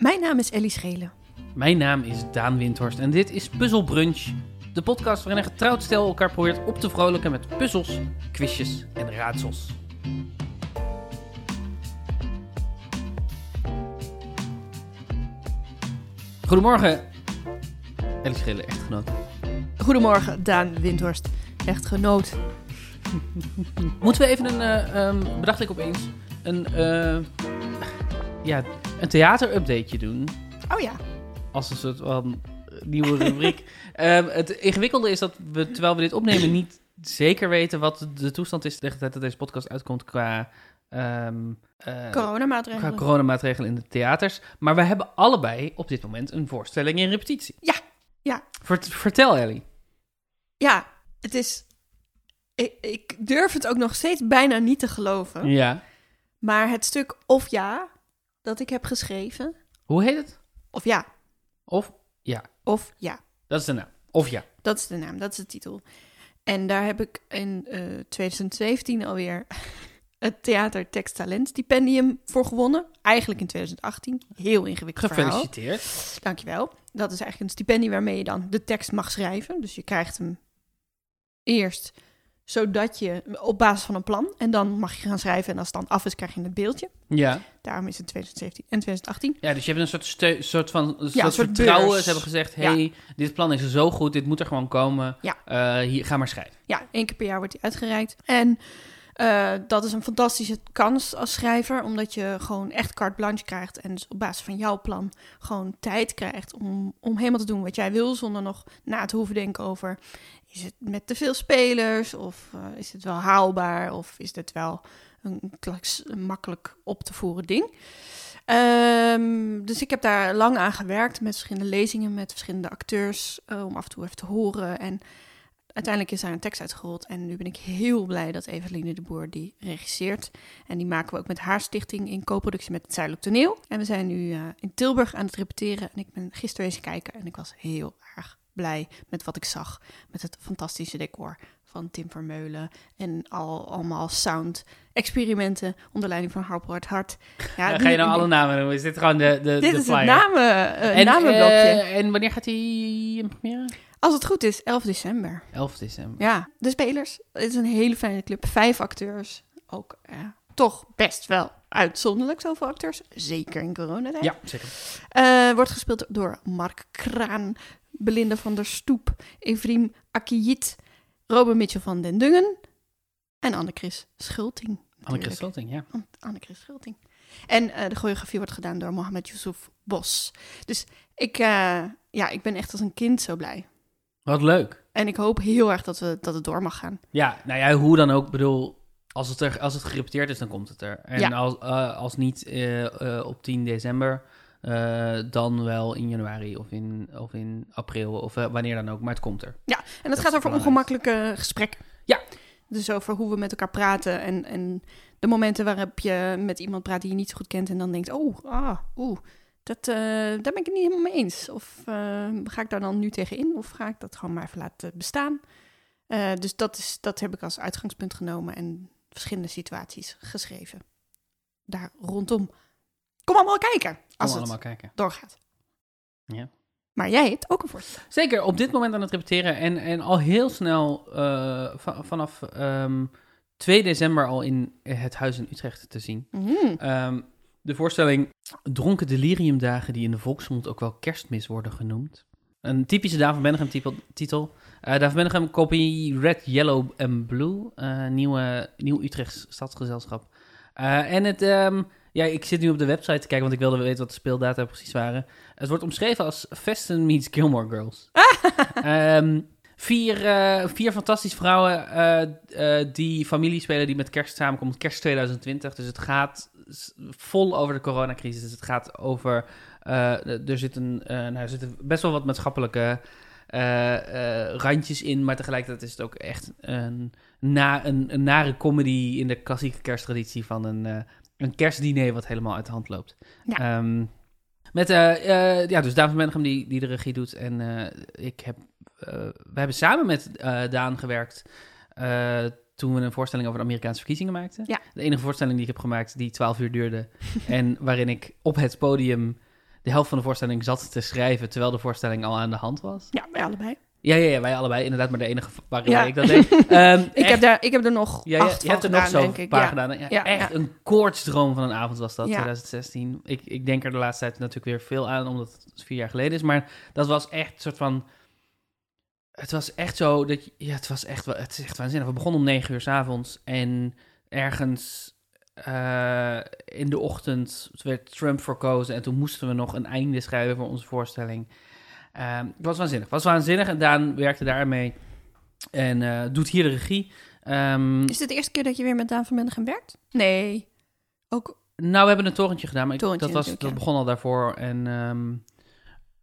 Mijn naam is Ellie Schelen. Mijn naam is Daan Windhorst en dit is Puzzle Brunch. De podcast waarin een getrouwd stel elkaar probeert op te vrolijken met puzzels, quizjes en raadsels. Goedemorgen, Ellie Schillen, echtgenoot. Goedemorgen, Daan Windhorst. Echtgenoot. Moeten we even een, eh um, bedacht ik opeens, een, eh ja, een theater-updateje doen? Oh ja. als een soort van nieuwe rubriek. Ehm, het ingewikkelde is dat we, terwijl we dit opnemen, niet zeker weten wat de toestand is tegen de tijd dat deze podcast uitkomt qua, ehm eh, Coronamaatregelen. qua coronamaatregelen in de theaters. Maar we hebben allebei op dit moment een voorstelling in repetitie. Ja, ja. Vert- vertel Ellie. Ja, het is... Ik, ik durf het ook nog steeds bijna niet te geloven. Ja. Maar het stuk Of Ja, dat ik heb geschreven... Hoe heet het? Of Ja, Of ja, of Ja. dat is de naam. Of ja. Dat is de naam, dat is de titel. En daar heb ik in eh 2017 alweer het Theater Tekst Talent Stipendium voor gewonnen. Eigenlijk in 2018. Heel ingewikkeld verhaal. Gefeliciteerd. Dankjewel. Dat is eigenlijk een stipendium waarmee je dan de tekst mag schrijven. Dus je krijgt hem eerst zodat je op basis van een plan en dan mag je gaan schrijven en als het dan af is krijg je het beeldje. Ja. Daarom is het 2017 en 2018. ja, dus je hebt een soort, soort van Ja, soort vertrouwen. beurs. Ze hebben gezegd, hey, dit plan is zo goed, dit moet er gewoon komen. Ja. Eh, hier, ga maar schrijven. Ja, één keer per jaar wordt die uitgereikt. En eh, dat is een fantastische kans als schrijver, omdat je gewoon echt carte blanche krijgt. En dus op basis van jouw plan gewoon tijd krijgt om, om helemaal te doen wat jij wil, zonder nog na te hoeven denken over: is het met te veel spelers? Of eh, is het wel haalbaar? Of is dit wel een, makkelijk op te voeren ding? Ehm, dus ik heb daar lang aan gewerkt met verschillende lezingen, met verschillende acteurs, eh, om af en toe even te horen. En uiteindelijk is daar een tekst uitgerold. En nu ben ik heel blij dat Eveline de Boer die regisseert. En die maken we ook met haar stichting in co-productie met het Zuidelijk Toneel. En we zijn nu eh, in Tilburg aan het repeteren. En ik ben gisteren eens kijken en ik was heel erg blij met wat ik zag. Met het fantastische decor van Tim Vermeulen. En al, allemaal sound-experimenten onder leiding van Harpo Hart. Ja, Ga je nou alle namen noemen? Is dit gewoon de, de, Dit de is flyer? het namen, eh, en, namenblokje. eh, en wanneer gaat hij in première? Als het goed is, 11 december. 11 december. Ja, de spelers. Het is een hele fijne club. Vijf acteurs. Ook eh, toch best wel uitzonderlijk zoveel acteurs. Zeker in coronatijd. Ja, zeker. Eh, wordt gespeeld door Mark Kraan, Belinda van der Stoep, Evrim Akiyit, Robert Mitchell van den Dungen en Anne-Chris Schulting. Anneke. Schulting, ja. An- Anne-Chris Schulting. En eh, de choreografie wordt gedaan door Mohamed Yusuf Bos. Dus ik, eh, ja, ik ben echt als een kind zo blij. Wat leuk. En ik hoop heel erg dat, we, dat het door mag gaan. Ja, nou ja, hoe dan ook. Ik bedoel, als het, er, als het gerepeteerd is, dan komt het er. En Ja. als, eh, als niet op 10 december, dan wel in januari of in, of in april of wanneer dan ook. Maar het komt er. Ja, en het Dat gaat over ongemakkelijke gesprekken. Ja. Dus over hoe we met elkaar praten en, en de momenten waarop je met iemand praat die je niet zo goed kent en dan denkt, oh, ah, oeh, dat, eh, daar ben ik het niet helemaal mee eens. Of eh, ga ik daar dan nu tegen in of ga ik dat gewoon maar even laten bestaan? Eh, dus dat, is, dat heb ik als uitgangspunt genomen en verschillende situaties geschreven. Daar rondom. Kom allemaal kijken als Kom het allemaal kijken. doorgaat. Ja. Maar jij hebt ook een voorstel. Zeker, op dit moment aan het repeteren. En, en al heel snel eh, va- vanaf ehm 2 december al in het huis in Utrecht te zien. Mhm. Ehm, de voorstelling Dronken Deliriumdagen, die in de volksmond ook wel kerstmis worden genoemd. Een typische Benegem type- titel. Daan van Benegem kopie Red, Yellow en Blue. eh, nieuwe, nieuw Utrechts stadsgezelschap. En het, ehm, ja, ik zit nu op de website te kijken, want ik wilde weten wat de speeldata precies waren. Het wordt omschreven als Festen meets Gilmore Girls. Ehm, vier, eh, vier fantastische vrouwen eh, eh, die familie spelen die met kerst samenkomt. Kerst 2020. Dus het gaat vol over de coronacrisis. Dus het gaat over... er, zit een, nou, er zitten best wel wat maatschappelijke randjes in. Maar tegelijkertijd is het ook echt een, na, een, een nare comedy in de klassieke kersttraditie van een, een kerstdiner wat helemaal uit de hand loopt. Ja. Ehm, met, eh, eh, ja, dus Daan van Benegem die, die de regie doet. En eh, ik heb, we hebben samen met Daan gewerkt toen we een voorstelling over de Amerikaanse verkiezingen maakten. Ja. De enige voorstelling die ik heb gemaakt die 12 uur duurde. en waarin ik op het podium de helft van de voorstelling zat te schrijven terwijl de voorstelling al aan de hand was. Ja, wij allebei. Ja, ja, ja wij allebei inderdaad, maar de enige waarin Ja. ik dat deed. Ehm, Ik echt- heb, daar, ik heb er nog ja, acht je hebt er nog zo'n paar Ja. gedaan. Echt een koortsdroom van een avond was dat, Ja. 2016. Ik, ik denk er de laatste tijd natuurlijk weer veel aan, omdat het vier jaar geleden is. Maar dat was echt een soort van... Het was echt zo dat... je- Ja, het was echt, het is echt waanzinnig. We begonnen om negen uur s avonds en ergens eh, in de ochtend werd Trump verkozen. En toen moesten we nog een einde schrijven voor onze voorstelling. Ehm, het was waanzinnig. Het was waanzinnig en Daan werkte daarmee. En eh, doet hier de regie. Ehm, Is dit de eerste keer dat je weer met Daan van Mendegem werkt? Nee. Ook, Nou, we hebben een torentje gedaan, maar ik- Torentje dat, was, dat ja. begon al daarvoor. En, ehm,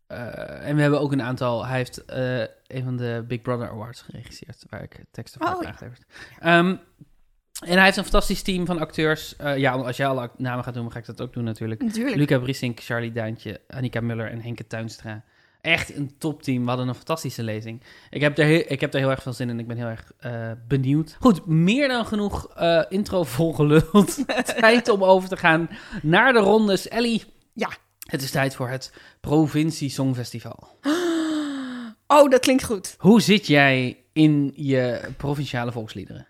eh, en we hebben ook een aantal... Hij heeft eh, een van de Big Brother Awards geregisseerd, waar ik teksten voor Oh, heb ja. aangeleverd. Ehm, en hij heeft een fantastisch team van acteurs. Ja, als jij alle namen gaat noemen, ga ik dat ook doen natuurlijk. natuurlijk. Luca Brissink, Charlie Duintje, Annika Muller en Henke Tuinstra. Echt een topteam. We hadden een fantastische lezing. Ik heb er, heel, ik heb er heel erg veel zin in. Ik ben heel erg eh, benieuwd. Goed, meer dan genoeg eh, intro volgeluld. tijd om over te gaan naar de rondes. Ellie. Ja. Het is tijd voor het Provincie Songfestival. Oh, dat klinkt goed. Hoe zit jij in je provinciale volksliederen?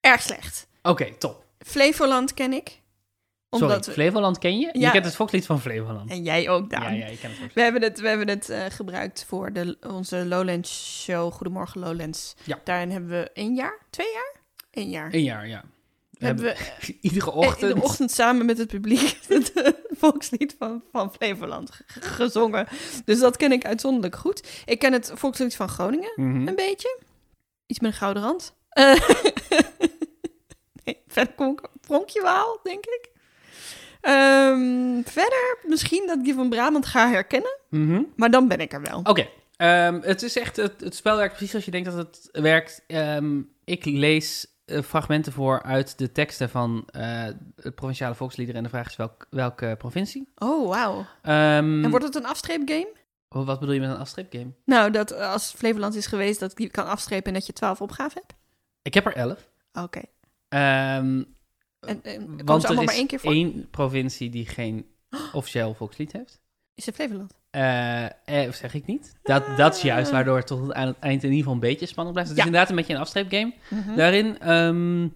Erg slecht. Oké, top. Flevoland ken ik. Omdat Flevoland ken je? Je Ja. kent het volkslied van Flevoland. En jij ook, Daan. Ja, ja, je kent het volkslied. We hebben het, we hebben het eh, gebruikt voor de, onze Lowlands show, Goedemorgen Lowlands. Ja. Daarin hebben we één jaar, twee jaar? Eén jaar. Een jaar, ja. We hebben we iedere eh, ochtend... in de ochtend samen met het publiek het eh, volkslied van, van Flevoland gezongen. Dus dat ken ik uitzonderlijk goed. Ik ken het volkslied van Groningen Mhm. een beetje. Iets met een gouden rand. Eh, nee, verder kom ik pronkje waal, denk ik. Ehm, verder misschien dat ik die van Brabant ga herkennen. Mhm. Maar dan ben ik er wel. Oké, ehm, het is echt, het, het spel werkt precies zoals je denkt dat het werkt. Ehm, ik lees eh, fragmenten voor uit de teksten van eh het provinciale volksliederen en de vraag is welk, welke provincie. Oh, wauw. En wordt het een afstreepgame? oh, Wat bedoel je met een afstreepgame? Nou, dat als Flevoland is geweest, dat ik die kan afstrepen en dat je 12 opgaven hebt? Ik heb er elf. Oké. En, en komen want er allemaal is maar één keer voor? één provincie die geen officieel volkslied heeft. Is het Flevoland? Eh, eh, zeg ik niet. Dat, dat is juist waardoor het tot aan het eind in ieder geval een beetje spannend blijft. Het Ja. is inderdaad een beetje een afstreepgame. Mhm. Daarin, ehm,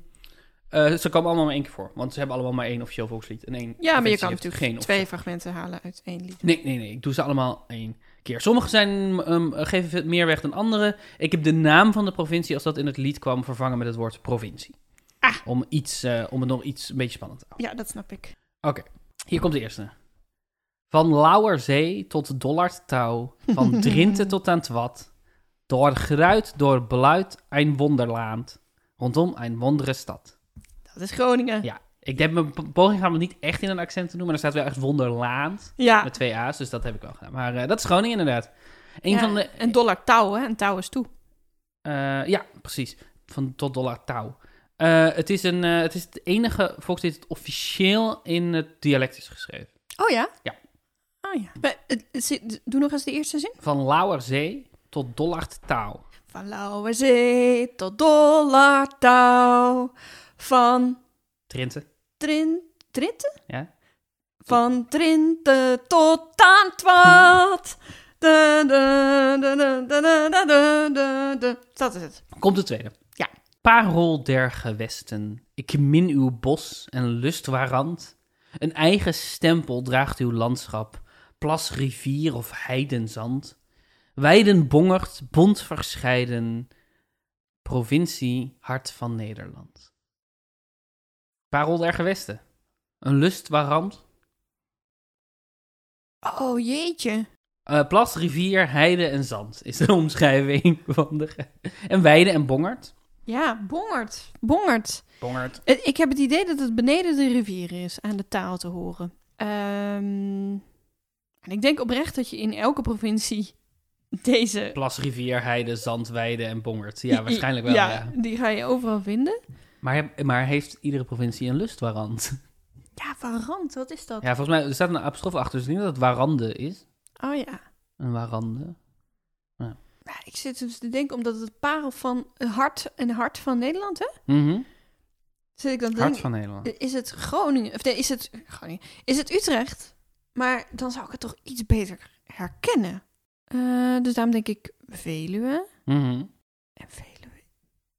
eh, ze komen allemaal maar één keer voor. Want ze hebben allemaal maar één officieel volkslied. En één Ja, maar je kan natuurlijk geen twee fragmenten halen uit één lied. Nee, nee, nee. Ik doe ze allemaal één keer. Sommige zijn, ehm, geven meer weg dan andere. Ik heb de naam van de provincie, als dat in het lied kwam, vervangen met het woord provincie. Ah. Om, iets, eh, om het nog iets een beetje spannend te houden. Ja, dat snap ik. Oké, hier komt de eerste. Van Lauwerzee tot Dollardtouw, van Drenthe tot aan Twat, door Gruit, door Bluit, een wonderland, rondom een wondere stad. Dat is Groningen. Ja, ik heb mijn po- poging gaan om het niet echt in een accent te doen, maar er staat wel echt wonderland Ja. met twee A's, dus dat heb ik wel gedaan. Maar eh, dat is Groningen inderdaad. Een Ja, van de, En dollar touw, hè? En touw is toe. eh, ja, precies, van tot Dollardtouw. Eh, het, is een, uh, het is het enige het officieel in het dialect is geschreven. Oh ja? Ja. Oh ja. Maar, eh, doe nog eens de eerste zin. Van Lauwerzee tot Dollartau. Van Lauwerzee tot Dollartau. Van... Trinte. Trin... Trinte? Ja. Van Trinte tot Taantwaard. Dat is het. Komt de tweede. Parel der gewesten, ik min uw bos en lust waarand. Een eigen stempel draagt uw landschap, plas, rivier of heidenzand. Weiden bongert, bont verscheiden, provincie, hart van Nederland. Parel der gewesten, een lust waarand. Oh jeetje. Eh, plas, rivier, heide en zand is de omschrijving van de... ge- En weide en bongert. Ja, bongert. Bongert. Bongert. Eh, Ik heb het idee dat het beneden de rivier is aan de taal te horen. Ehm, en ik denk oprecht dat je in elke provincie deze... Plas, rivier, heide, zand, weide en bongert. Ja, waarschijnlijk wel, ja. die ga je overal vinden. Maar, maar heeft iedere provincie een lustwarant? Ja, varant, wat is dat? Ja, volgens mij er staat een apostrof achter, dus ik denk dat het warande is. Oh ja. Een warande. Ik zit dus te denken, omdat het parel van het hart en hart van Nederland, hè? Mhm. Zit ik dan Hart van Nederland. is het Groningen, of nee, is het Groningen, is het Utrecht? Maar dan zou ik het toch iets beter herkennen. Eh, dus daarom denk ik Veluwe. Mhm. En Veluwe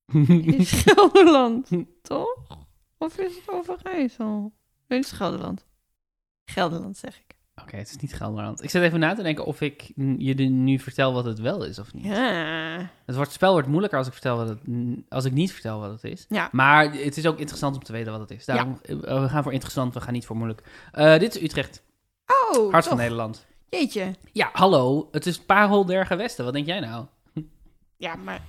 is Gelderland, toch? Of is het Overijssel? Nee, het is Gelderland. Gelderland, zeg ik. Oké, het is niet Gelderland. Ik zit even na te denken of ik je nu vertel wat het wel is of niet. Ja. Het, wordt, het spel wordt moeilijker als ik, vertel wat het, als ik niet vertel wat het is. Ja. Maar het is ook interessant om te weten wat het is. Daarom, eh, we gaan voor interessant, we gaan niet voor moeilijk. Eh, dit is Utrecht, Oh, hart van. Nederland. Jeetje. Ja, hallo, het is Parel der Gewesten. Wat denk jij nou? Ja, maar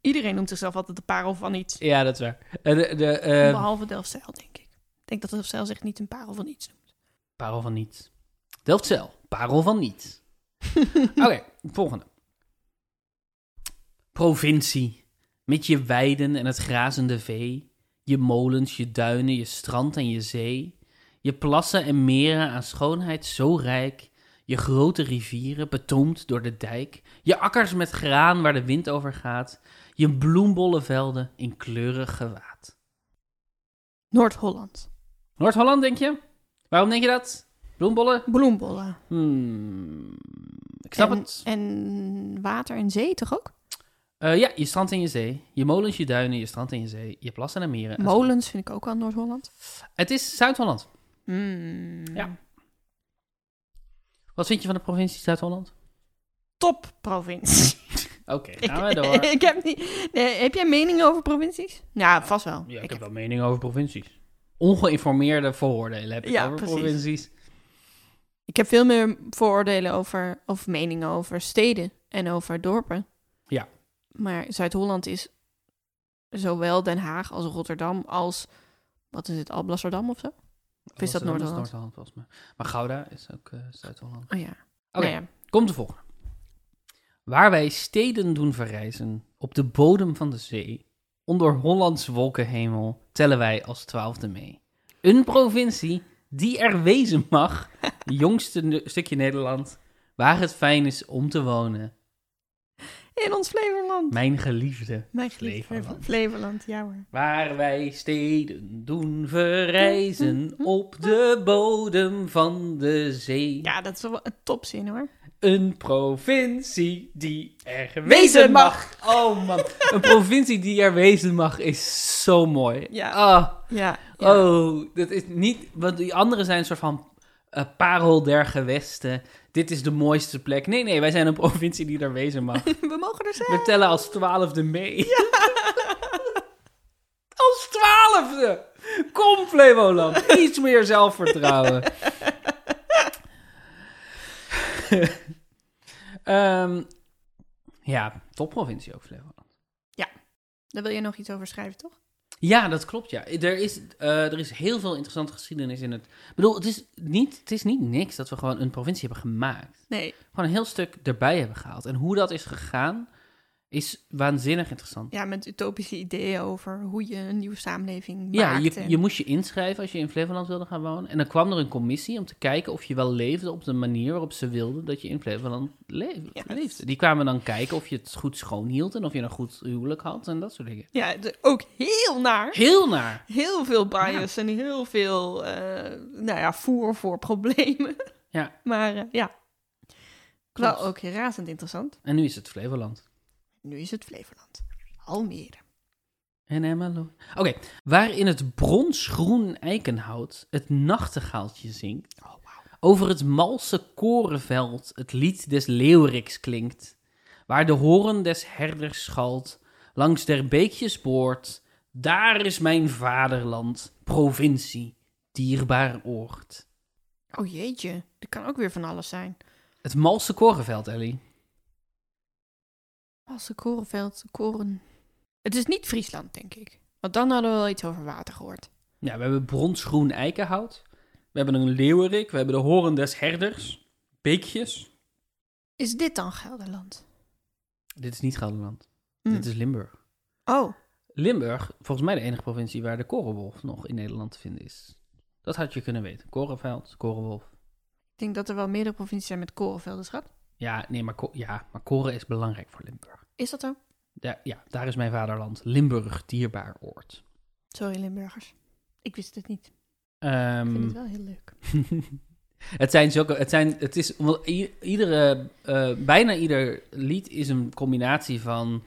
iedereen noemt zichzelf altijd de parel van iets. Ja, dat is waar. Eh, de, de, eh, Behalve Delfzijl, denk ik. Ik denk dat Delfzijl zich niet een parel van iets noemt. Parel van niet. Delftzijl, Parel van niet. Oké, volgende. Provincie. Met je weiden en het grazende vee. Je molens, je duinen, je strand en je zee. Je plassen en meren aan schoonheid zo rijk. Je grote rivieren, betoomd door de dijk. Je akkers met graan waar de wind over gaat. Je bloembolle velden in kleurig gewaad. Noord-Holland. Noord-Holland, denk je? Waarom denk je dat? Bloembollen? Bloembollen. Hmm, ik snap en, het. En water en zee toch ook? Eh, ja, je strand en je zee. Je molens, je duinen, je strand en je zee. Je plassen en meren. Molens vind ik ook wel Noord-Holland. Het is Zuid-Holland. Hmm. Ja. Wat vind je van de provincie Zuid-Holland? Top provincie. Oké, gaan we door. ik heb niet... Nee, heb jij meningen over provincies? Ja, vast wel. Ja, ik heb wel mening over provincies. Ongeïnformeerde vooroordelen heb ik Ja, over precies. provincies. Ik heb veel meer vooroordelen over, of meningen over steden en over dorpen. Ja. Maar Zuid-Holland is zowel Den Haag als Rotterdam als, wat is het, Alblasserdam of zo? Of is dat Noord-Holland? Noord-Holland volgens mij. Maar Gouda is ook eh, Zuid-Holland. Oh ja. Oké, Nou ja. komt de volgende. Waar wij steden doen verrijzen, op de bodem van de zee, onder Hollands wolkenhemel, tellen wij als twaalfde mee. Een provincie die er wezen mag, jongste stukje Nederland, waar het fijn is om te wonen. In ons Flevoland. Mijn geliefde. Mijn geliefde Flevoland. Flevoland, ja hoor. Waar wij steden doen verrijzen, op de bodem van de zee. Ja, dat is wel een topzin hoor. Een provincie die er wezen mag. Oh man, een provincie die er wezen mag is zo mooi. Ja. Ah, Ja. ja. oh, dat is niet, want die andere zijn een soort van eh, parel der gewesten. Dit is de mooiste plek. Nee, nee, wij zijn een provincie die er wezen mag. We mogen er zijn. We tellen als twaalfde mee. Als twaalfde! Kom, Flevoland. Iets meer zelfvertrouwen. Ehm, ja, topprovincie ook, Flevoland. Daar wil je nog iets over schrijven, toch? Ja, dat klopt, ja. Er is, eh, er is heel veel interessante geschiedenis in het... Ik bedoel, het is, niet, het is niet niks dat we gewoon een provincie hebben gemaakt. Nee. Gewoon een heel stuk erbij hebben gehaald. En hoe dat is gegaan, is waanzinnig interessant. Ja, met utopische ideeën over hoe je een nieuwe samenleving Ja, maakt. je, je moest je inschrijven als je in Flevoland wilde gaan wonen. En dan kwam er een commissie om te kijken of je wel leefde op de manier waarop ze wilden dat je in Flevoland leef- Ja, leefde. Die kwamen dan kijken of je het goed schoon hield en of je een goed huwelijk had en dat soort dingen. Ja, ook heel naar. Heel naar. Heel veel bias en heel veel, eh, nou ja, voer voor problemen. Ja. Maar eh, ja, Klopt. wel ook razend interessant. En nu is het Flevoland. Nu is het Flevoland. Almere. En Emmeloord. Oké, waar in het bronsgroen eikenhout het nachtegaaltje zingt. Oh, wauw. Over het malse korenveld het lied des leeuweriks klinkt. Waar de horen des herders schalt, langs der beekjes boord. Daar is mijn vaderland, provincie, dierbaar oord. Oh jeetje, dat kan ook weer van alles zijn. Het malse korenveld, Ellie. Als korenveld, koren... Het is niet Friesland, denk ik. Want dan hadden we wel iets over water gehoord. Ja, we hebben bronsgroen eikenhout. We hebben een leeuwerik. We hebben de horen des herders. Beekjes. Is dit dan Gelderland? Dit is niet Gelderland. Hm. Dit is Limburg. Oh, Limburg, volgens mij de enige provincie waar de korenwolf nog in Nederland te vinden is. Dat had je kunnen weten. Korenveld, korenwolf. ik denk dat er wel meerdere provincies zijn met korenvelden, schat. Ja, nee, maar, ja, maar koren is belangrijk voor Limburg. Is dat zo? Ja, ja, daar is mijn vaderland. Limburg, dierbaar oord. Sorry, Limburgers. Ik wist het niet. Ik Ehm, vind het wel heel leuk. Het zijn zulke, het zijn, het is, iedere, eh, bijna ieder lied is een combinatie van,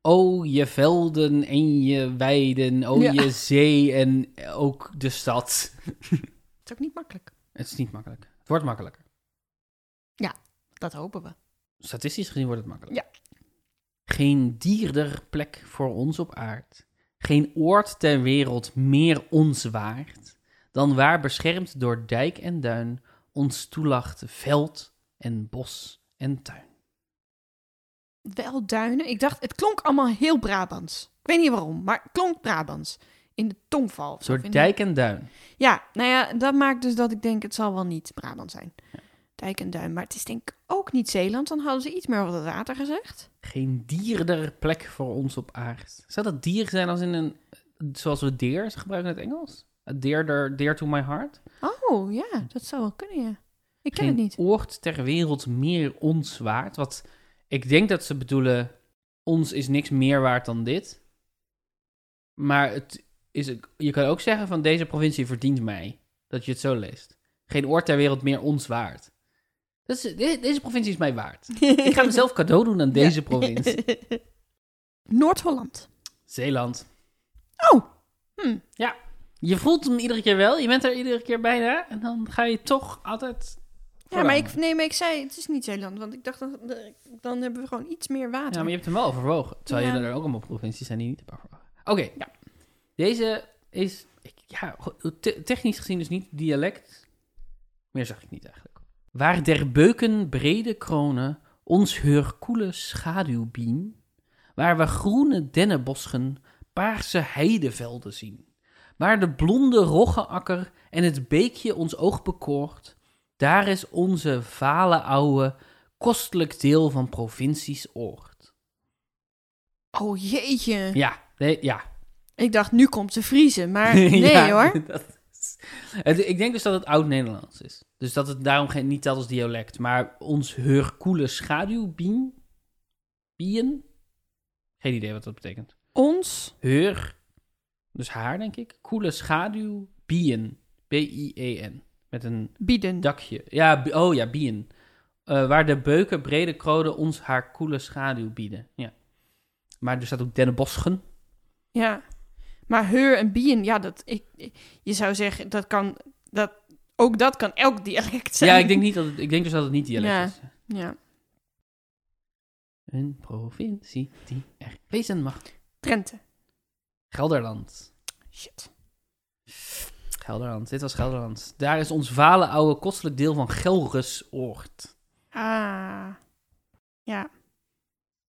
oh je velden en je weiden, oh Ja. je zee en ook de stad. Het is ook niet makkelijk. Het is niet makkelijk. Het wordt makkelijker. Dat hopen we. Statistisch gezien wordt het makkelijker. Ja. Geen dierder plek voor ons op aard. Geen oord ter wereld meer ons waard. Dan waar beschermd door dijk en duin ons toelacht veld en bos en tuin. Wel duinen. Ik dacht, het klonk allemaal heel Brabants. Ik weet niet waarom, maar het klonk Brabants. In de tongval. vind ik. dijk en duin. Ja, nou ja, dat maakt dus dat ik denk, het zal wel niet Brabant zijn. Dijk en duin. Maar het is denk ik ook niet Zeeland. Dan hadden ze iets meer over het water gezegd. Geen dierder plek voor ons op aard. Zou dat dier zijn als in een... Zoals we deer gebruiken in het Engels? A dear, dear to my heart? Oh, ja, dat zou wel kunnen, ja. Ik ken geen het niet. oord ter wereld meer ons waard. Wat ik denk dat ze bedoelen, ons is niks meer waard dan dit. Maar het is, je kan ook zeggen van deze provincie verdient mij. Dat je het zo leest. Geen oord ter wereld meer ons waard. Dat is, de- deze provincie is mij waard. Ik ga mezelf cadeau doen aan deze Ja. provincie. Noord-Holland. Zeeland. Oh, hm. Je voelt hem iedere keer wel. Je bent er iedere keer bijna. En dan ga je toch altijd... Ja, maar ik, nee, maar ik zei, het is niet Zeeland. Want ik dacht, dan, dan hebben we gewoon iets meer water. Ja, maar je hebt hem wel overwogen. Terwijl Ja. je er ook allemaal provincies zijn die niet hebben overwogen. Oké, Ja. deze is, ja, technisch gezien dus niet dialect. Meer zag ik niet eigenlijk. Waar der beuken brede kronen ons heurkoele schaduw bien, waar we groene dennenbosschen, paarse heidevelden zien, waar de blonde roggeakker en het beekje ons oog bekoort, daar is onze vale oude, kostelijk deel van provincies oord. Oh, jeetje. Ja, nee, ja. Ik dacht, nu komt ze vriezen. Maar nee Ja, hoor. dat Het- ik denk dus dat het oud-Nederlands is. Dus dat het daarom geen, niet telt als dialect. Maar ons heurkoele schaduwbien... Bien? Geen idee wat dat betekent. Ons. Heur, dus haar denk ik. Koele schaduw, bien. B-I-E-N. Met een Bieden. dakje. Ja, oh ja, bien. Eh, waar de beuken brede kronen ons haar koele schaduw bieden. Ja. Maar er staat ook dennenbosschen. Ja. Maar heur en bien, ja, dat, ik, je zou zeggen, dat kan, dat, ook dat kan elk dialect zijn. Ja, ik denk, niet dat het, ik denk dus dat het niet dialect Ja. is. Ja. Een provincie die er wezen mag. Drenthe. Gelderland. Shit. Gelderland, dit was Gelderland. Daar is ons vale oude kostelijk deel van Gelrusoord. Ah. Ja.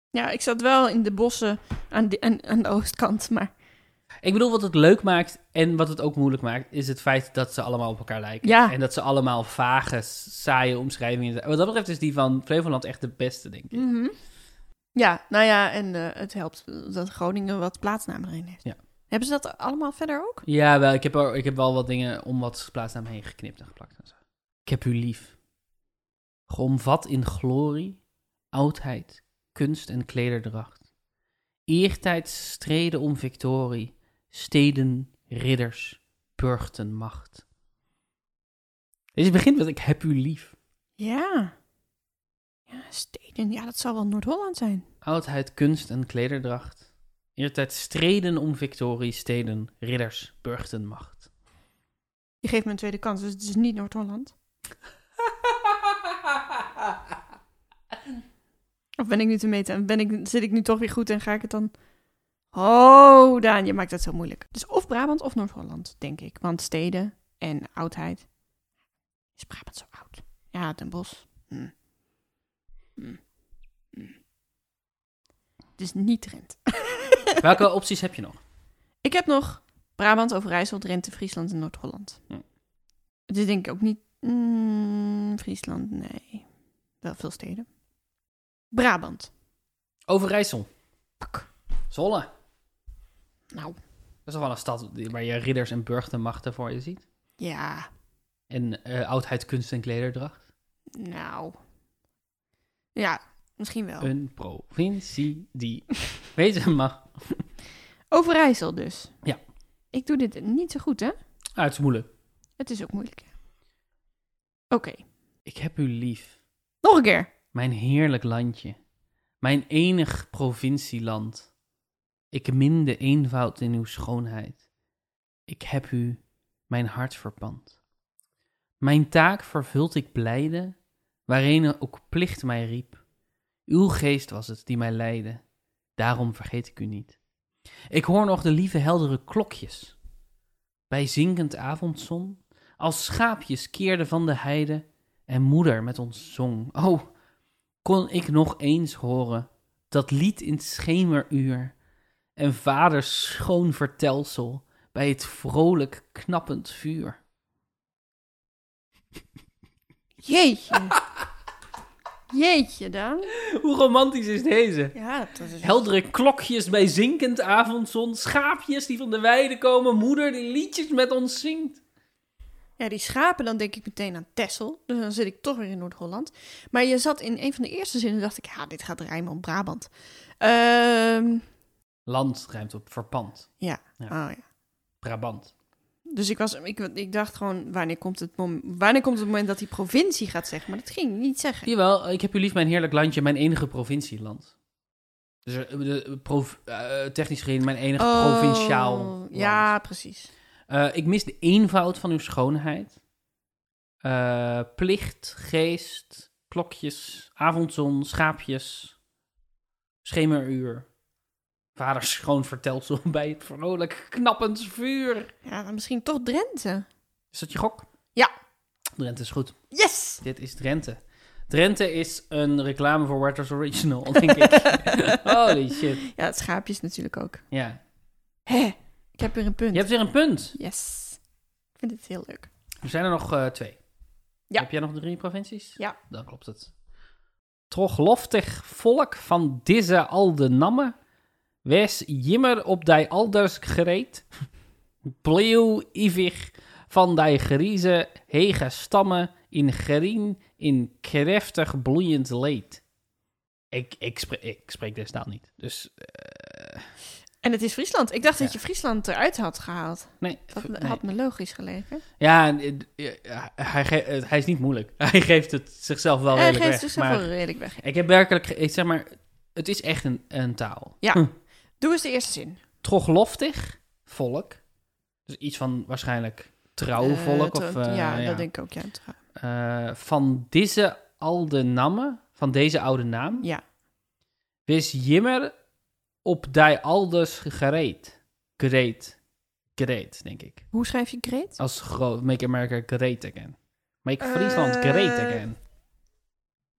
Ja, ik zat wel in de bossen aan de, aan, aan de oostkant, maar Ik bedoel, wat het leuk maakt en wat het ook moeilijk maakt, is het feit dat ze allemaal op elkaar lijken. Ja. En dat ze allemaal vage, saaie omschrijvingen zijn. Wat dat betreft is die van Flevoland echt de beste, denk ik. Mhm. Ja, nou ja, en eh, het helpt dat Groningen wat plaatsnamen erin heeft. Ja. Hebben ze dat allemaal verder ook? Ja, wel, ik heb, er, ik heb wel wat dingen om wat plaatsnamen heen geknipt en geplakt. En zo. Ik heb u lief. Geomvat in glorie, oudheid, kunst en klederdracht. Eertijd streden om victorie, steden, ridders, burchten macht. Deze begint met ik heb u lief. Ja. Ja, steden. Ja, dat zal wel Noord-Holland zijn. Oudheid, kunst en klederdracht. Eertijd streden om victorie, steden, ridders, burchten macht. Je geeft me een tweede kans, dus het is niet Noord-Holland. Of ben ik nu te meten? Ben ik, zit ik nu toch weer goed en ga ik het dan... Oh, Daan, je maakt het zo moeilijk. Dus of Brabant of Noord-Holland, denk ik. Want steden en oudheid... Is Brabant zo oud? Ja, Den Bosch. Hm. Hm. Hm. Dus niet Drenthe. Welke opties heb je nog? Ik heb nog Brabant, Overijssel, Drenthe, Friesland en Noord-Holland. Hm. Het is denk ik ook niet... mm, Friesland, nee. Wel veel steden. Brabant. Overijssel. Pak. Zolle. Nou, Dat is toch wel een stad waar je ridders en burchtenmachten voor je ziet. ja. En eh, oudheid, kunst en klederdracht. Nou. Ja, misschien wel. Een provincie die wezen mag. Overijssel dus. Ja. Ik doe dit niet zo goed, hè? Ah, het is moeilijk. Het is ook moeilijk. Oké, Ik heb u lief, nog een keer. mijn heerlijk landje, mijn enig provincieland. Ik min de eenvoud in uw schoonheid. Ik heb u mijn hart verpand. Mijn taak vervult ik blijde, waarin ook plicht mij riep. Uw geest was het die mij leidde, daarom vergeet ik u niet. Ik hoor nog de lieve heldere klokjes. Bij zinkend avondzon, als schaapjes keerde van de heide en moeder met ons zong. Oh, kon ik nog eens horen dat lied in schemeruur en vaders schoon vertelsel bij het vrolijk knappend vuur. Jeetje. Jeetje dan. Hoe romantisch is deze? Ja, dat is... Heldere klokjes bij zinkend avondzon, schaapjes die van de weide komen, moeder die liedjes met ons zingt. Ja, die schapen, dan denk ik meteen aan Texel. Dus dan zit ik toch weer in Noord-Holland. Maar je zat in een van de eerste zinnen, dacht ik, ja, dit gaat rijmen op Brabant. Ehm, Land rijmt op verpand, ja. Ja. Oh, ja. Brabant. Dus ik, was, ik, ik dacht gewoon, wanneer komt, het mom- wanneer komt het moment dat die provincie gaat zeggen? Maar dat ging niet zeggen. Jawel, ik heb u lief mijn heerlijk landje, mijn enige provincieland. Dus er- de, eh, technisch gezien mijn enige Oh, provinciaal land. Ja, precies. Eh, ik mis de eenvoud van uw schoonheid. Eh, plicht, geest, klokjes, avondzon, schaapjes, schemeruur. Vaders schoon vertelsel bij het vrolijk knappend vuur. Ja, dan misschien toch Drenthe. Is dat je gok? Ja. Drenthe is goed. Yes! Dit is Drenthe. Drenthe is een reclame voor Werther's Original, denk ik. Holy shit. Ja, het schaapje is natuurlijk ook. Ja. Hé, ik heb weer een punt. Je hebt weer een punt. Yes. Ik vind het heel leuk. Er zijn er nog eh, twee. Ja. Heb jij nog drie provincies? Ja. Dan klopt het. Trogloftig volk van deze alde namme, wees jimmer op die alders gereed. Bleeuw ivig van die grieze hege stammen in gerien in kreftig bloeiend leed. Ik, ik, spreek, ik spreek deze taal niet, dus eh, En het is Friesland. Ik dacht dat je Friesland eruit had gehaald. nee. Dat nee. had me logisch geleken. Ja, eh, hij, ge- eh, hij is niet moeilijk. Hij geeft het zichzelf wel Hij redelijk geeft weg. zichzelf maar wel redelijk weg. ik heb werkelijk, ik zeg maar, het is echt een, een taal. Ja. Hm. Doe eens de eerste zin. Trogloftig volk. Dus iets van waarschijnlijk trouwe volk. Eh, of, tro- eh, ja, ja. dat denk ik ook. Ja, trouw. Eh, van deze oude namen, van deze oude naam, ja. wis jimmer op die alders gereed. Gereed. Gereed, denk ik. Hoe schrijf je Great? Als groot, make America great again. Make Friesland great again.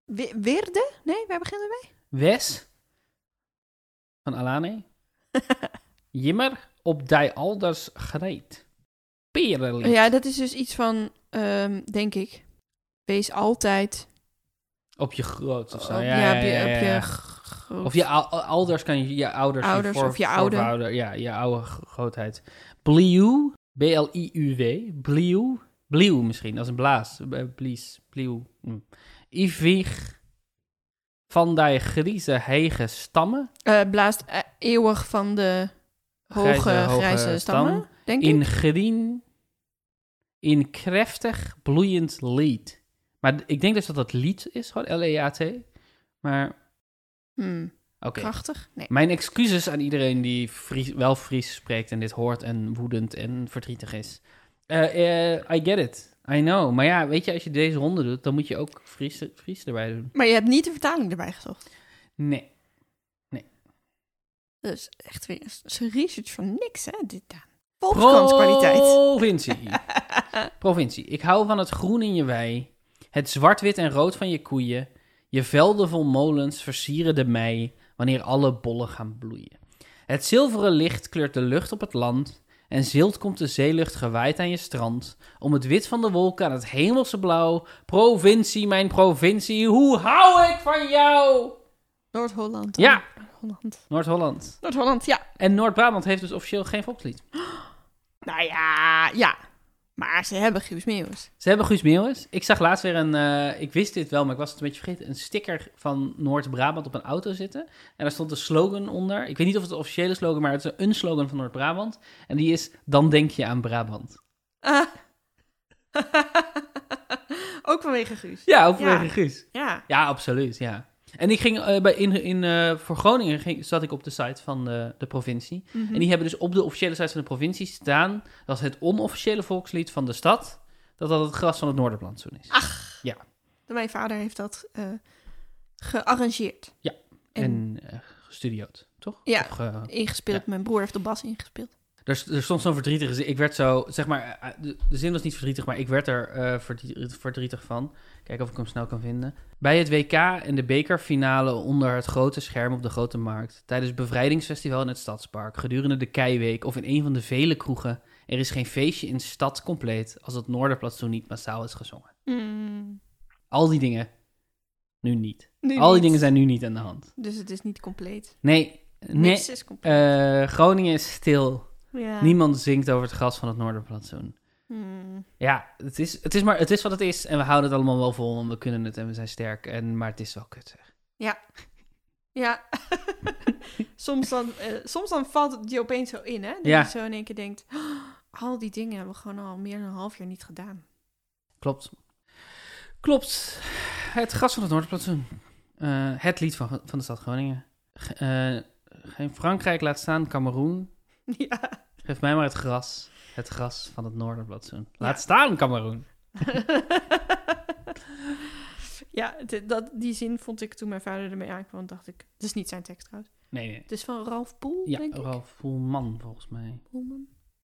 We- Weerde? Nee, waar beginnen we Wes van Alane. Jimmer op die alders gereed. Perenlied. mee? Ja, dat is dus iets van, ehm, denk ik, wees altijd... Op je groot of zo. op- ja, ja, op je, ja, op je groot- Of je ouders kan je, je ouders, Ouders voor, of je oude. voorouder- Ja, je oude grootheid. Bliu, B-L-I-U-W. Bliu, bliu misschien, als een blaas. Blies, bliu. Hm. Ivig van die grieze hege stammen. Eh, blaast eeuwig van de hoge Grijze, stammen, stam. denk In ik. grien, in kreftig bloeiend lied. Maar ik denk dus dat dat lied is, gewoon L-E-A-T. Maar, Hmm, oké. Krachtig? Nee. Mijn excuses aan iedereen die Fries, wel Fries spreekt en dit hoort en woedend en verdrietig is. Eh, eh, I get it. I know. Maar ja, weet je, als je deze ronde doet, dan moet je ook Fries, Fries erbij doen. Maar je hebt niet de vertaling erbij gezocht. Nee. Dus echt weer een research van niks, hè, dit dan. Provincie. Provincie. Ik hou van het groen in je wei, het zwart-wit en rood van je koeien. Je velden vol molens versieren de mei wanneer alle bollen gaan bloeien. Het zilveren licht kleurt de lucht op het land en zilt komt de zeelucht gewaaid aan je strand. Om het wit van de wolken aan het hemelse blauw. Provincie, mijn provincie, hoe hou ik van jou? Noord-Holland. Ja. Noord-Holland. Noord-Holland. Noord-Holland, ja. En Noord-Brabant heeft dus officieel geen volkslied. Nou ja, ja. Maar ze hebben Guus Meeuwis. Ze hebben Guus Meeuwis. Ik zag laatst weer een, eh, ik wist dit wel, maar ik was het een beetje vergeten, een sticker van Noord-Brabant op een auto zitten. En daar stond een slogan onder. Ik weet niet of het de officiële slogan, maar het is een slogan van Noord-Brabant. En die is, dan denk je aan Brabant. Ah. Ook vanwege Guus. Ja, ook vanwege Ja. Guus. Ja. Ja, absoluut, ja. En ik ging eh, bij, in, in, eh, voor Groningen ging, zat ik op de site van de, de provincie. Mhm. En die hebben dus op de officiële site van de provincie staan... dat het onofficiële volkslied van de stad... dat dat het gras van het Noorderplantsoen is. Mijn vader heeft dat eh, gearrangeerd. Ja, En, En toch? Ja. Of, ingespeeld. ja. Mijn broer heeft de bas ingespeeld. Er, er stond zo'n verdrietige zin. Ik werd zo, zeg maar, eh, de, de zin was niet verdrietig, maar ik werd er eh, verdrie- verdrietig van. Kijken of ik hem snel kan vinden. Bij het WK en de bekerfinale onder het grote scherm op de Grote Markt. Tijdens het bevrijdingsfestival in het Stadspark. Gedurende de Keiweek of in een van de vele kroegen. Er is geen feestje in stad compleet als het Noorderplantsoen niet massaal is gezongen. Mm, Al die dingen, nu niet. nu Al die niet. dingen zijn nu niet aan de hand. Dus het is niet compleet. Nee, nee. Niks is compleet. eh, Groningen is stil. Ja. Niemand zingt over het gras van het Noorderplantsoen. Mm. Ja, het is, het is maar het is wat het is. En we houden het allemaal wel vol, want we kunnen het en we zijn sterk. En, maar het is wel kut, zeg. Ja. soms, dan, eh, soms dan valt het je opeens zo in, hè? Dat Ja. je zo in één keer denkt... "Oh, al die dingen hebben we gewoon al meer dan een half jaar niet gedaan. Klopt. Klopt. Het gras van het Noorderplantsoen. Eh, het lied van, van de stad Groningen. Ge- eh, geen Frankrijk laat staan, Cameroen. ja. Geef mij maar het gras. Het gras van het Noorderplantsoen. Laat Ja. staan, Cameroen. ja, dat, die zin vond ik toen mijn vader ermee aankwam, dacht ik... Het is niet zijn tekst trouwens. Nee, nee. Het is van Ralf Poel, Ja, denk ik. Ralf Voelman, volgens mij. Poelman.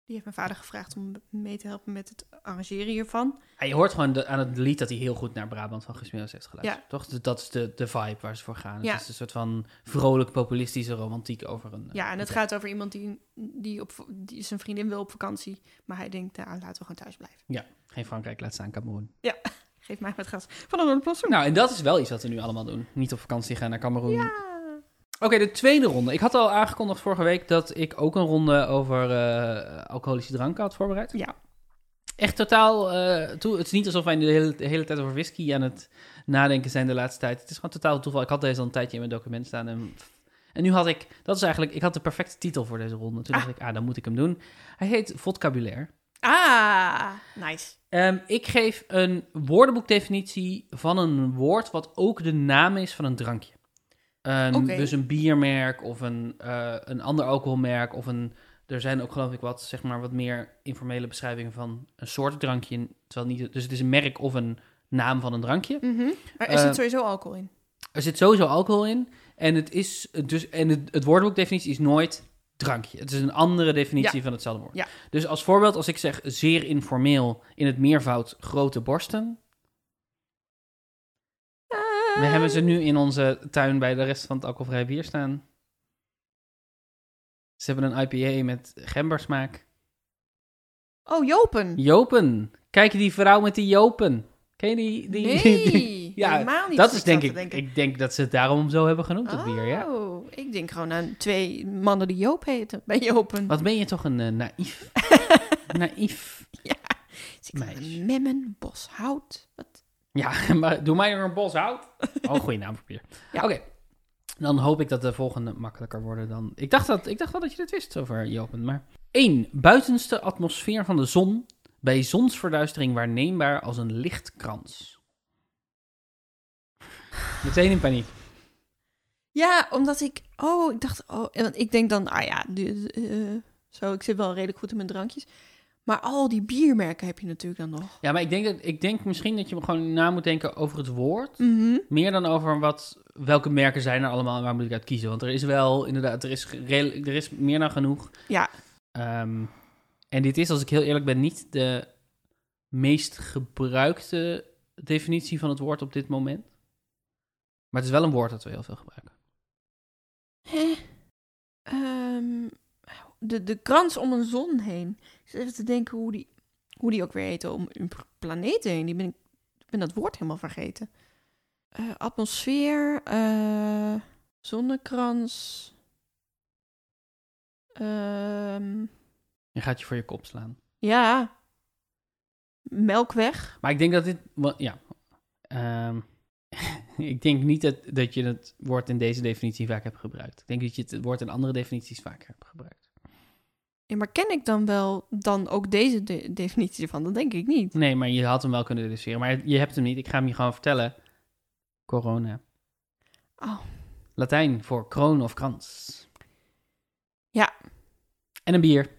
Die heeft mijn vader gevraagd om mee te helpen met het arrangeren hiervan. Ja, je hoort gewoon de- aan het lied dat hij heel goed naar Brabant van Meeuwis heeft geluisterd. Ja. Toch? Dus Dat is de, de vibe waar ze voor gaan. Ja. Het is een soort van vrolijk populistische romantiek over een... eh, Ja, en het gaat over iemand die, die, op, die zijn vriendin wil op vakantie. Maar hij denkt, nou, laten we gewoon thuis blijven. Geen Frankrijk laat staan, Cameroen. Geef mij wat gas van een Noorderplantsoen. Nou, en dat is wel iets wat we nu allemaal doen. Niet op vakantie gaan naar Cameroen. Ja. Oké, de tweede ronde. Ik had al aangekondigd vorige week dat ik ook een ronde over eh, alcoholische dranken had voorbereid. Ja. Echt totaal, eh, toe, het is niet alsof wij de hele, de hele tijd over whisky aan het nadenken zijn de laatste tijd. Het is gewoon totaal toeval. Ik had deze al een tijdje in mijn document staan en, en nu had ik, dat is eigenlijk, ik had de perfecte titel voor deze ronde. Toen Ah. dacht ik, ah, dan moet ik hem doen. Hij heet Vocabulaire. Ah, nice. Ehm, ik geef een woordenboekdefinitie van een woord wat ook de naam is van een drankje. Oké. Dus een biermerk of een, eh, een ander alcoholmerk of een... Er zijn ook geloof ik wat, zeg maar, wat meer informele beschrijvingen van een soort drankje. Terwijl niet, dus het is een merk of een naam van een drankje. Mhm. Maar er Eh, zit sowieso alcohol in. Er zit sowieso alcohol in. En het, is dus, en het, het woordenboekdefinitie is nooit drankje. Het is een andere definitie Ja. van hetzelfde woord. Ja. Dus als voorbeeld, als ik zeg zeer informeel in het meervoud grote borsten. We hebben ze nu in onze tuin bij de rest van het alcoholvrij bier staan. Ze hebben een IPA met gembersmaak. Oh, Jopen. Jopen. Kijk die vrouw met die Jopen. Ken je die? die Nee, Ja, helemaal niet. dat is denk ik, denken. ik denk dat ze het daarom zo hebben genoemd, dat bier, ja. Oh, ik denk gewoon aan twee mannen die Joop heten bij Jopen. Wat ben je toch een eh, naïef, naïef. Dus ik dacht, meisje. Memmen, Boshout. Wat? Ja, maar doe mij er een bos hout. Oh, goede naam voor bier. Ja. Oké, dan hoop ik dat de volgende makkelijker worden dan... Ik dacht, dat, ik dacht wel dat je dit wist over Jopen, maar... 1. Buitenste atmosfeer van de zon bij zonsverduistering waarneembaar als een lichtkrans. Meteen in paniek. Ja, omdat ik... Oh, ik dacht... Oh, want ik denk dan... Ah ja, eh, zo, ik zit wel redelijk goed in mijn drankjes. Maar al die biermerken heb je natuurlijk dan nog. Ja, maar ik denk, dat, ik denk misschien dat je gewoon na moet denken over het woord. Mhm. Meer dan over wat, welke merken zijn er allemaal en waar moet ik uit kiezen. Want er is wel, inderdaad, er is, er is meer dan genoeg. Ja. Ehm, en dit is, als ik heel eerlijk ben, niet de meest gebruikte definitie van het woord op dit moment. Maar het is wel een woord dat we heel veel gebruiken. Hè? Ehm, de, de krans om een zon heen. Ik zit even te denken hoe die, hoe die ook weer heet. Om een planeet heen. Die ben ik, ik ben dat woord helemaal vergeten. Eh, atmosfeer. eh, zonnekrans. ehm, Je gaat je voor je kop slaan. ja. Melkweg. Maar ik denk dat dit, ja. Ehm, ik denk niet dat, dat je het woord in deze definitie vaak hebt gebruikt. Ik denk dat je het woord in andere definities vaker hebt gebruikt. Ja, maar ken ik dan wel dan ook deze de- definitie ervan? Dat denk ik niet. Nee, maar je had hem wel kunnen deduceren. Maar je hebt hem niet. Ik ga hem je gewoon vertellen. Corona. Oh. Latijn voor kroon of krans. Ja. En een bier.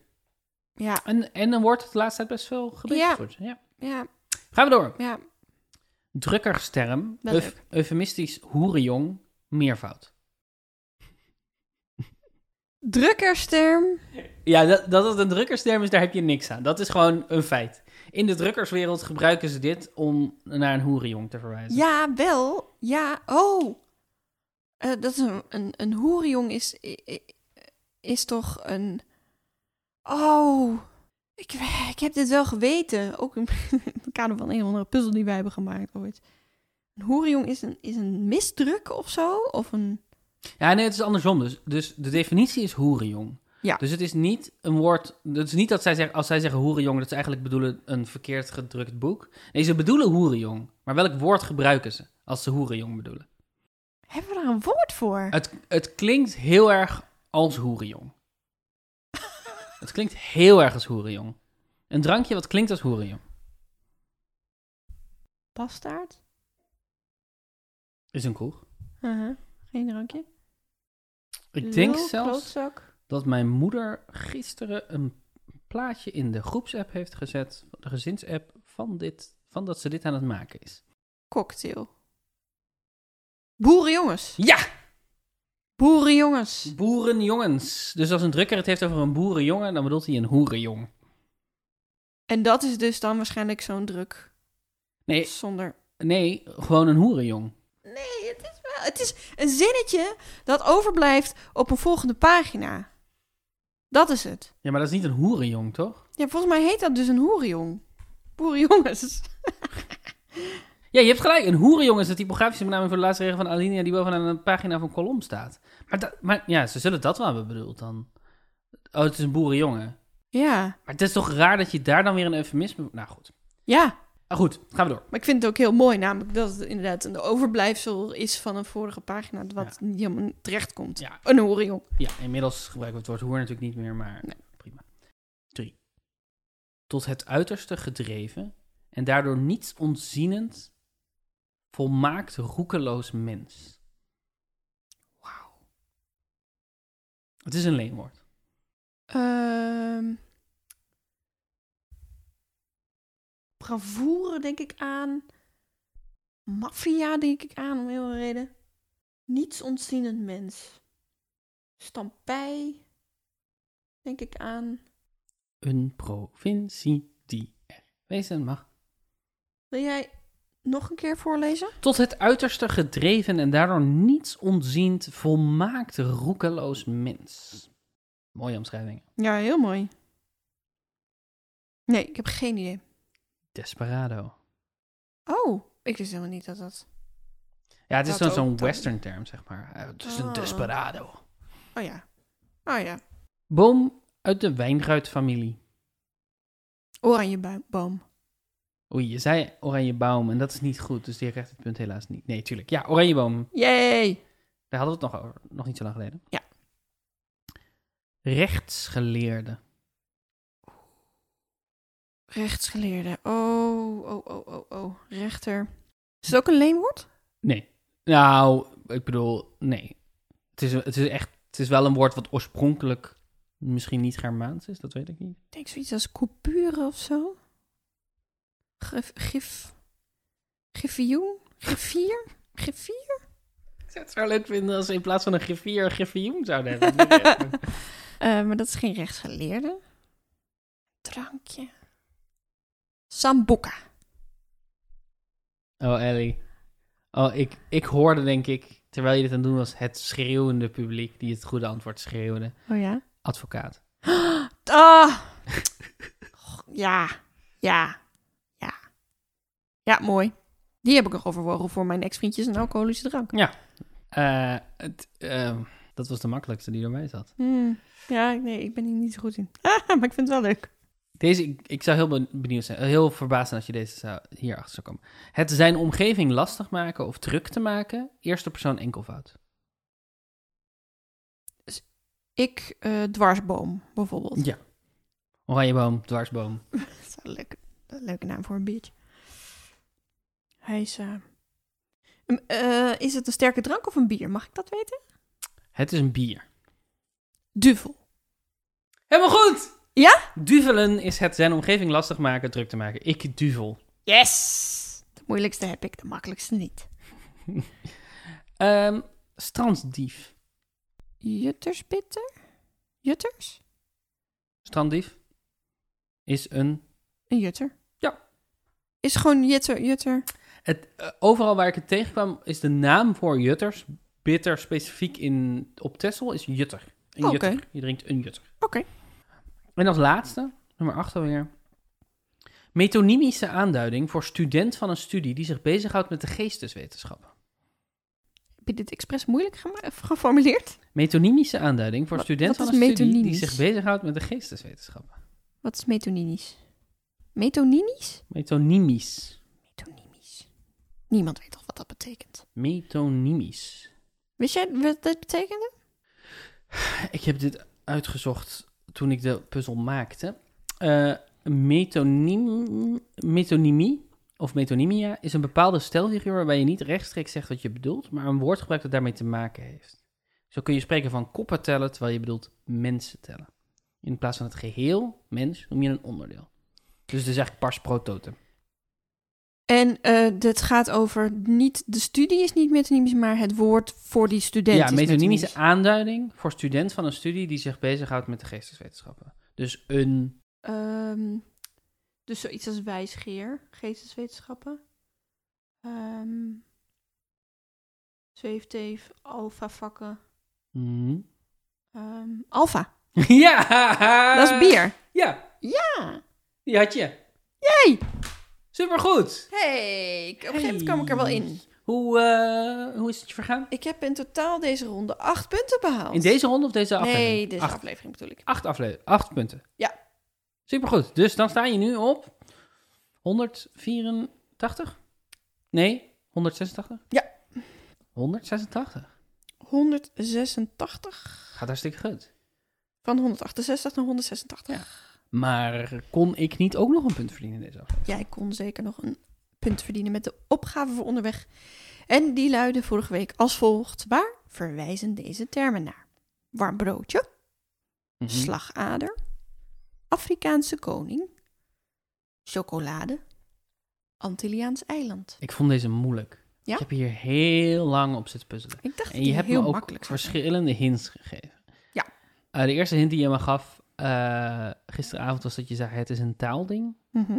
Ja, En, en een woord dat de laatste tijd best veel gebruikt Ja. wordt. Ja. ja, Gaan we door. ja. Drukkersterm. Euf- eufemistisch hoerenjong. Meervoud. Drukkersterm. Ja, dat, dat het een drukkersterm is, daar heb je niks aan. Dat is gewoon een feit. In de drukkerswereld gebruiken ze dit om naar een hoerenjong te verwijzen. Ja, wel. Ja, oh. Eh, dat is een, een, een hoerenjong is, is toch een... Oh, ik, ik heb dit wel geweten. Ook in het kader van een of andere puzzel die wij hebben gemaakt ooit. Een hoerenjong is een, is een misdruk of zo? Of een... Ja, nee, het is andersom. Dus, dus de definitie is hoerenjong. Ja. Dus het is niet een woord. Het is niet dat zij zeggen, als zij zeggen hoerenjong, dat ze eigenlijk bedoelen een verkeerd gedrukt boek. Nee, ze bedoelen hoerenjong. Maar welk woord gebruiken ze als ze hoerenjong bedoelen? Hebben we daar een woord voor? Het, het klinkt heel erg als hoerenjong. het klinkt heel erg als hoerenjong. Een drankje wat klinkt als hoerenjong. Bastaard? Is een kroeg. Uh-huh. Geen drankje? Ik denk zelfs klootzak? Dat mijn moeder gisteren een plaatje in de groepsapp heeft gezet, de gezinsapp, van, dit, van dat ze dit aan het maken is. Cocktail. Boerenjongens. Ja! Boerenjongens. Boerenjongens. Dus als een drukker het heeft over een boerenjongen, dan bedoelt hij een hoerenjong. En dat is dus dan waarschijnlijk zo'n druk. Nee, Zonder... nee, gewoon een hoerenjong. Nee, het is wel... Het is een zinnetje dat overblijft op een volgende pagina. Dat is het. Ja, maar dat is niet een hoerenjong, toch? Ja, volgens mij heet dat dus een hoerenjong. Boerenjongens. Ja, je hebt gelijk. Een hoerenjong is de typografische benaming voor de laatste regel van alinea die bovenaan een pagina van een kolom staat. Maar, dat, maar ja, ze zullen dat wel hebben bedoeld dan. Oh, het is een boerenjongen. Ja. Maar het is toch raar dat je daar dan weer een eufemisme... Nou goed. Ja. Ah, goed, gaan we door. Maar ik vind het ook heel mooi, namelijk dat het inderdaad een overblijfsel is van een vorige pagina, wat niet helemaal terecht komt. Ja. Een hoerenjong. Ja, inmiddels gebruiken we het woord hoer natuurlijk niet meer, maar Nee. prima. 3. Tot het uiterste gedreven en daardoor niets ontzienend, volmaakt roekeloos mens. Wauw. Het is een leenwoord. Ehm bravoure denk ik aan. Maffia denk ik aan, om heel veel reden. Niets ontzienend mens. Stampij denk ik aan. Een provincie die er wezen mag. Wil jij nog een keer voorlezen? Tot het uiterste gedreven en daardoor niets ontziend, volmaakt roekeloos mens. Mooie omschrijving. Ja, heel mooi. Nee, ik heb geen idee. Desperado. Oh, ik wist helemaal niet dat dat... Ja, het is zo'n western term, zeg maar. Eh, Het is een Ah. desperado. Oh ja. Oh ja. Boom uit de wijnruitfamilie. Oranjeboom. Oei, je zei oranjeboom en dat is niet goed, dus die krijgt het punt helaas niet. Nee, tuurlijk. Ja, oranjeboom. Yay! Daar hadden we het nog over, nog niet zo lang geleden. Ja. Rechtsgeleerde. Rechtsgeleerde. Oh, oh, oh, oh, oh. Rechter. Is het ook een leenwoord? Nee. Nou, ik bedoel, nee. Het is, het is echt, het is wel een woord wat oorspronkelijk misschien niet Germaans is, dat weet ik niet. Ik denk zoiets als coupure of zo. Gif. Gif. Griffier? Griffier? Ik zou het zo leuk vinden als ze in plaats van een griffier een griffioen zouden hebben. Eh, maar dat is geen rechtsgeleerde. Drankje. Sambuca. oh, Ellie. Oh, ik, ik hoorde denk ik, terwijl je dit aan het doen was, het schreeuwende publiek die het goede antwoord schreeuwde. Oh ja? Advocaat. Ah! ja, ja, ja. Ja, mooi. Die heb ik nog overwogen voor mijn ex-vriendjes een alcoholische drank. Eh, het, eh, dat was de makkelijkste die erbij zat. Hmm. Ja, nee, ik ben hier niet zo goed in. Ah, maar ik vind het wel leuk. Deze, ik, ik zou heel ben- benieuwd zijn, heel verbaasd zijn als je deze zou, hierachter zou komen. Het zijn omgeving lastig maken of druk te maken, eerste persoon enkelvoud. Ik, eh, dwarsboom, bijvoorbeeld. Ja. Oranjeboom, dwarsboom. Dat is een leuke, een leuke naam voor een biertje. Hij is... eh, eh, is het een sterke drank of een bier? Mag ik dat weten? Het is een bier. Duvel. Helemaal goed! Ja? Duvelen is het zijn omgeving lastig maken, druk te maken. Ik duvel. Yes! De moeilijkste heb ik, de makkelijkste niet. Ehm strandsdief. Jutterspitter? Jutters? Stranddief is een... Een jutter? Ja. Is gewoon jutter, jutter. Het, eh, overal waar ik het tegenkwam is de naam voor jutters. Bitter specifiek in, op Texel is jutter. Een jutter. Je drinkt een jutter. Oké. En als laatste, nummer 8 alweer. Metonymische aanduiding voor student van een studie die zich bezighoudt met de geesteswetenschappen. Heb je dit expres moeilijk geformuleerd? Metonymische aanduiding voor Wat- student wat van een studie die zich bezighoudt met de geesteswetenschappen. Wat is metoninisch? Metoninisch? Metonymisch. Metonimisch. Niemand weet toch wat dat betekent. Metonymisch. Wist jij wat dat betekende? Ik heb dit uitgezocht toen ik de puzzel maakte. Metonym, metonymie of metonymia is een bepaalde stelfiguur waarbij je niet rechtstreeks zegt wat je bedoelt, maar een woord gebruikt dat daarmee te maken heeft. Zo kun je spreken van koppen tellen terwijl je bedoelt mensen tellen. In plaats van het geheel, mens, noem je een onderdeel. Dus het is eigenlijk pars pro totem. En eh dit gaat over niet de studie is niet metonymisch, maar het woord voor die student. ja, is metonymische metonymisch. aanduiding voor student van een studie die zich bezighoudt met de geesteswetenschappen. Dus een Ehm, dus zoiets als wijsgeer, geesteswetenschappen. Ehm zweefteef, alfa vakken. Hmm. Ehm alfa, ja! dat is bier. Ja, Ja. die had je. Yay! Supergoed. Hey, op een gegeven moment kwam ik er wel in. Hoe, eh, hoe is het je vergaan? Ik heb in totaal deze ronde acht punten behaald. In deze ronde of deze aflevering? Nee, deze acht, aflevering bedoel ik. acht. Acht punten. Ja. Supergoed. Dus dan sta je nu op 184? Nee, 186? Ja. 186. 186 Gaat hartstikke goed. van 168 naar 186. Maar kon ik niet ook nog een punt verdienen in deze aflevering? Jij kon zeker nog een punt verdienen met de opgave voor onderweg. En die luidde vorige week als volgt. Waar verwijzen deze termen naar? Warm broodje, Mhm. slagader, Afrikaanse koning, chocolade, Antilliaans eiland. Ik vond deze moeilijk. Ja? Ik heb hier heel lang op zitten puzzelen. Ik dacht En dat je hebt heel me ook verschillende hints gegeven. Ja. Eh, de eerste hint die je me gaf eh, gisteravond was dat je zei: het is een taalding. Mhm.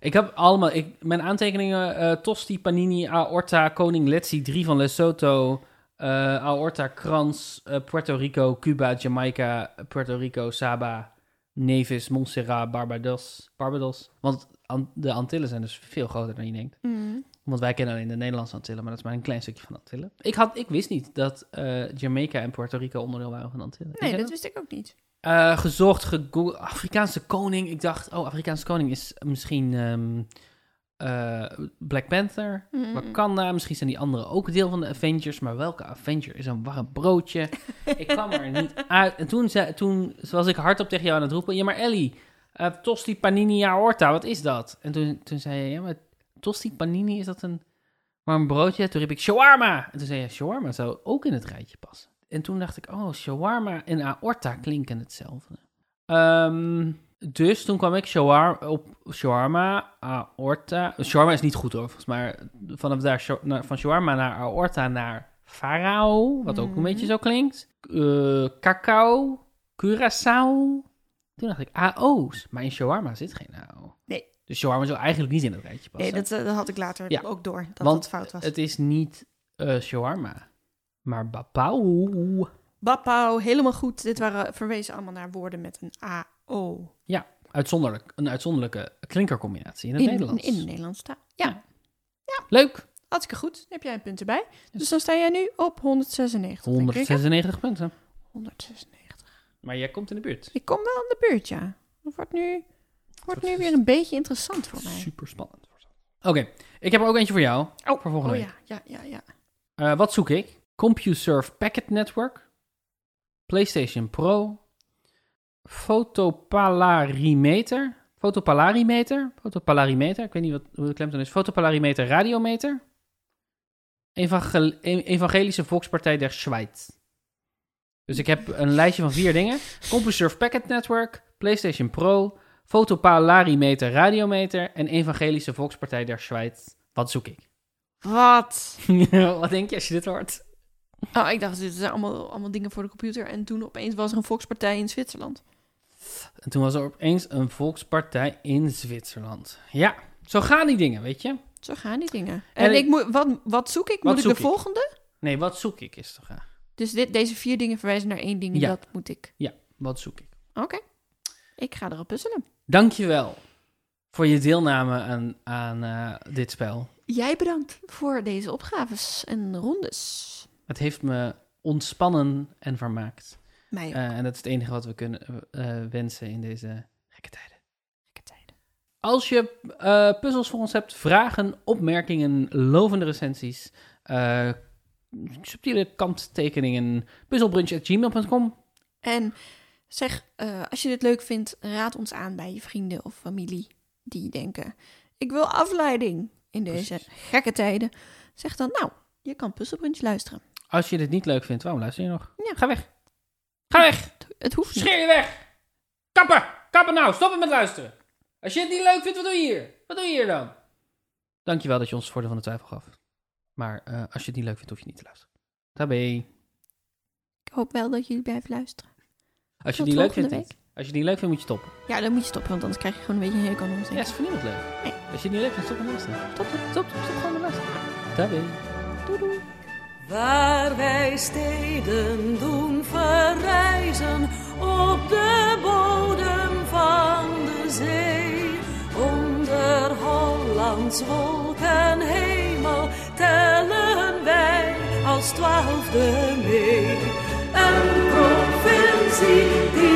Ik heb allemaal, ik, mijn aantekeningen: eh, Tosti, Panini, Aorta, Koning Letzi, 3 van Lesotho, eh, Aorta, Krans, Puerto Rico, Cuba, Jamaica, Puerto Rico, Saba, Nevis, Montserrat, Barbados. Barbados. Want an- de Antillen zijn dus veel groter dan je denkt. Mhm. Want wij kennen alleen de Nederlandse Antillen, maar dat is maar een klein stukje van Antillen. Ik, had, ik wist niet dat Jamaica en Puerto Rico onderdeel waren van de Antillen. Nee, dat wist ik ook niet. Eh, gezocht, gegoogeld, Afrikaanse koning. Ik dacht, oh, Afrikaanse koning is misschien ehm, eh, Black Panther, Mhm. Wakanda. Misschien zijn die anderen ook deel van de Avengers. Maar welke Avenger is een warm broodje? ik kwam er niet uit. En toen, toen was ik hardop tegen jou aan het roepen. Ja, maar Ellie, eh, Tosti Panini Aorta, wat is dat? En toen, toen zei je, ja, maar Tosti Panini, is dat een warm broodje? Toen riep ik shawarma. En toen zei je, shawarma zou ook in het rijtje passen. En toen dacht ik, oh, shawarma en aorta klinken hetzelfde. Ehm, dus toen kwam ik shawar op shawarma, aorta. Shawarma is niet goed overigens, maar vanaf daar van shawarma naar aorta naar farao, wat ook een Mhm. beetje zo klinkt. Eh, cacao, curaçao. Toen dacht ik AO's, maar in shawarma zit geen AO. Nee. Dus shawarma zou eigenlijk niet in het rijtje passen. Nee, dat, eh, dat had ik later Ja. ook door, dat Want het fout was. Het is niet eh shawarma, maar bapau. Bapau, helemaal goed. Dit waren verwezen allemaal naar woorden met een AO. Uitzonderlijk, een uitzonderlijke klinkercombinatie in het In, Nederlands. in de Nederlandse taal. Ja, Leuk. hartstikke goed. Dan heb jij een punt erbij. Dus dan sta jij nu op 196. denk ik, hè? 196 punten. 196. Maar jij komt in de buurt. Ik kom wel aan de buurt, ja. Het wordt nu, wordt nu weer een beetje interessant voor mij. Super spannend. Oké, ik heb er ook eentje voor jou. Oh, voor volgende oh week. ja, ja, ja, ja. Eh, wat zoek ik? CompuServe Packet Network, PlayStation Pro, fotopolarimeter. Fotopolarimeter. Fotopolarimeter. Ik weet niet wat, hoe de klemtoon is. Fotopolarimeter radiometer. Evangel- e- Evangelische Volkspartij der Schweiz. Dus ik heb een lijstje van vier dingen. CompuServe Packet Network, PlayStation Pro, Fotopolarimeter radiometer en Evangelische Volkspartij der Schweiz. Wat zoek ik? Wat? wat denk je als je dit hoort? Oh, ik dacht, dit zijn allemaal, allemaal dingen voor de computer. En toen opeens was er een volkspartij in Zwitserland. En toen was er opeens een volkspartij in Zwitserland. Ja, zo gaan die dingen, weet je? Zo gaan die dingen. En En, ik- ik moet, wat, wat zoek ik? Wat moet zoek ik de ik? volgende? Nee, wat zoek ik is toch graag? Dus dit, deze vier dingen verwijzen naar één ding. Ja. Dat moet ik. Wat zoek ik? Oké. Ik ga erop puzzelen. Dankjewel voor je deelname aan, aan eh, dit spel. Jij bedankt voor deze opgaves en rondes. Het heeft me ontspannen en vermaakt. Mij ook. Eh, en dat is het enige wat we kunnen eh, wensen in deze gekke tijden. Gekke tijden. Als je eh, puzzels voor ons hebt, vragen, opmerkingen, lovende recensies, subtiele kanttekeningen, puzzelbrunch.gmail.com. En zeg, als je dit leuk vindt, raad ons aan bij je vrienden of familie die denken: ik wil afleiding in deze Precies. gekke tijden. Zeg dan, nou, je kan Puzzelbrunch luisteren. Als je dit niet leuk vindt, waarom luister je nog? Ja. Ga weg. Ga weg. Het hoeft niet. Scheer je weg. Kappen. Kappen nou. Stoppen met luisteren. Als je het niet leuk vindt, wat doe je hier? Wat doe je hier dan? Dankjewel dat je ons het voordeel van de twijfel gaf. Maar eh, als je het niet leuk vindt, hoef je niet te luisteren. Tabé. Ik hoop wel dat jullie blijven luisteren. Als je Tot het niet leuk volgende vindt. Als je het niet leuk vindt, moet je stoppen. Ja, dan moet je stoppen, want anders krijg je gewoon een beetje een hekel aan ons. Ja, is voor niemand leuk. Nee. Als je het niet leuk vindt, stop met luisteren. Stop, Stop, stop, stop gewoon met luisteren. Tabé. doei doei waar wij steden doen verrijzen op de bodem van de zee. Onder Hollands wolkenhemel tellen wij als twaalfde mee. Een provincie die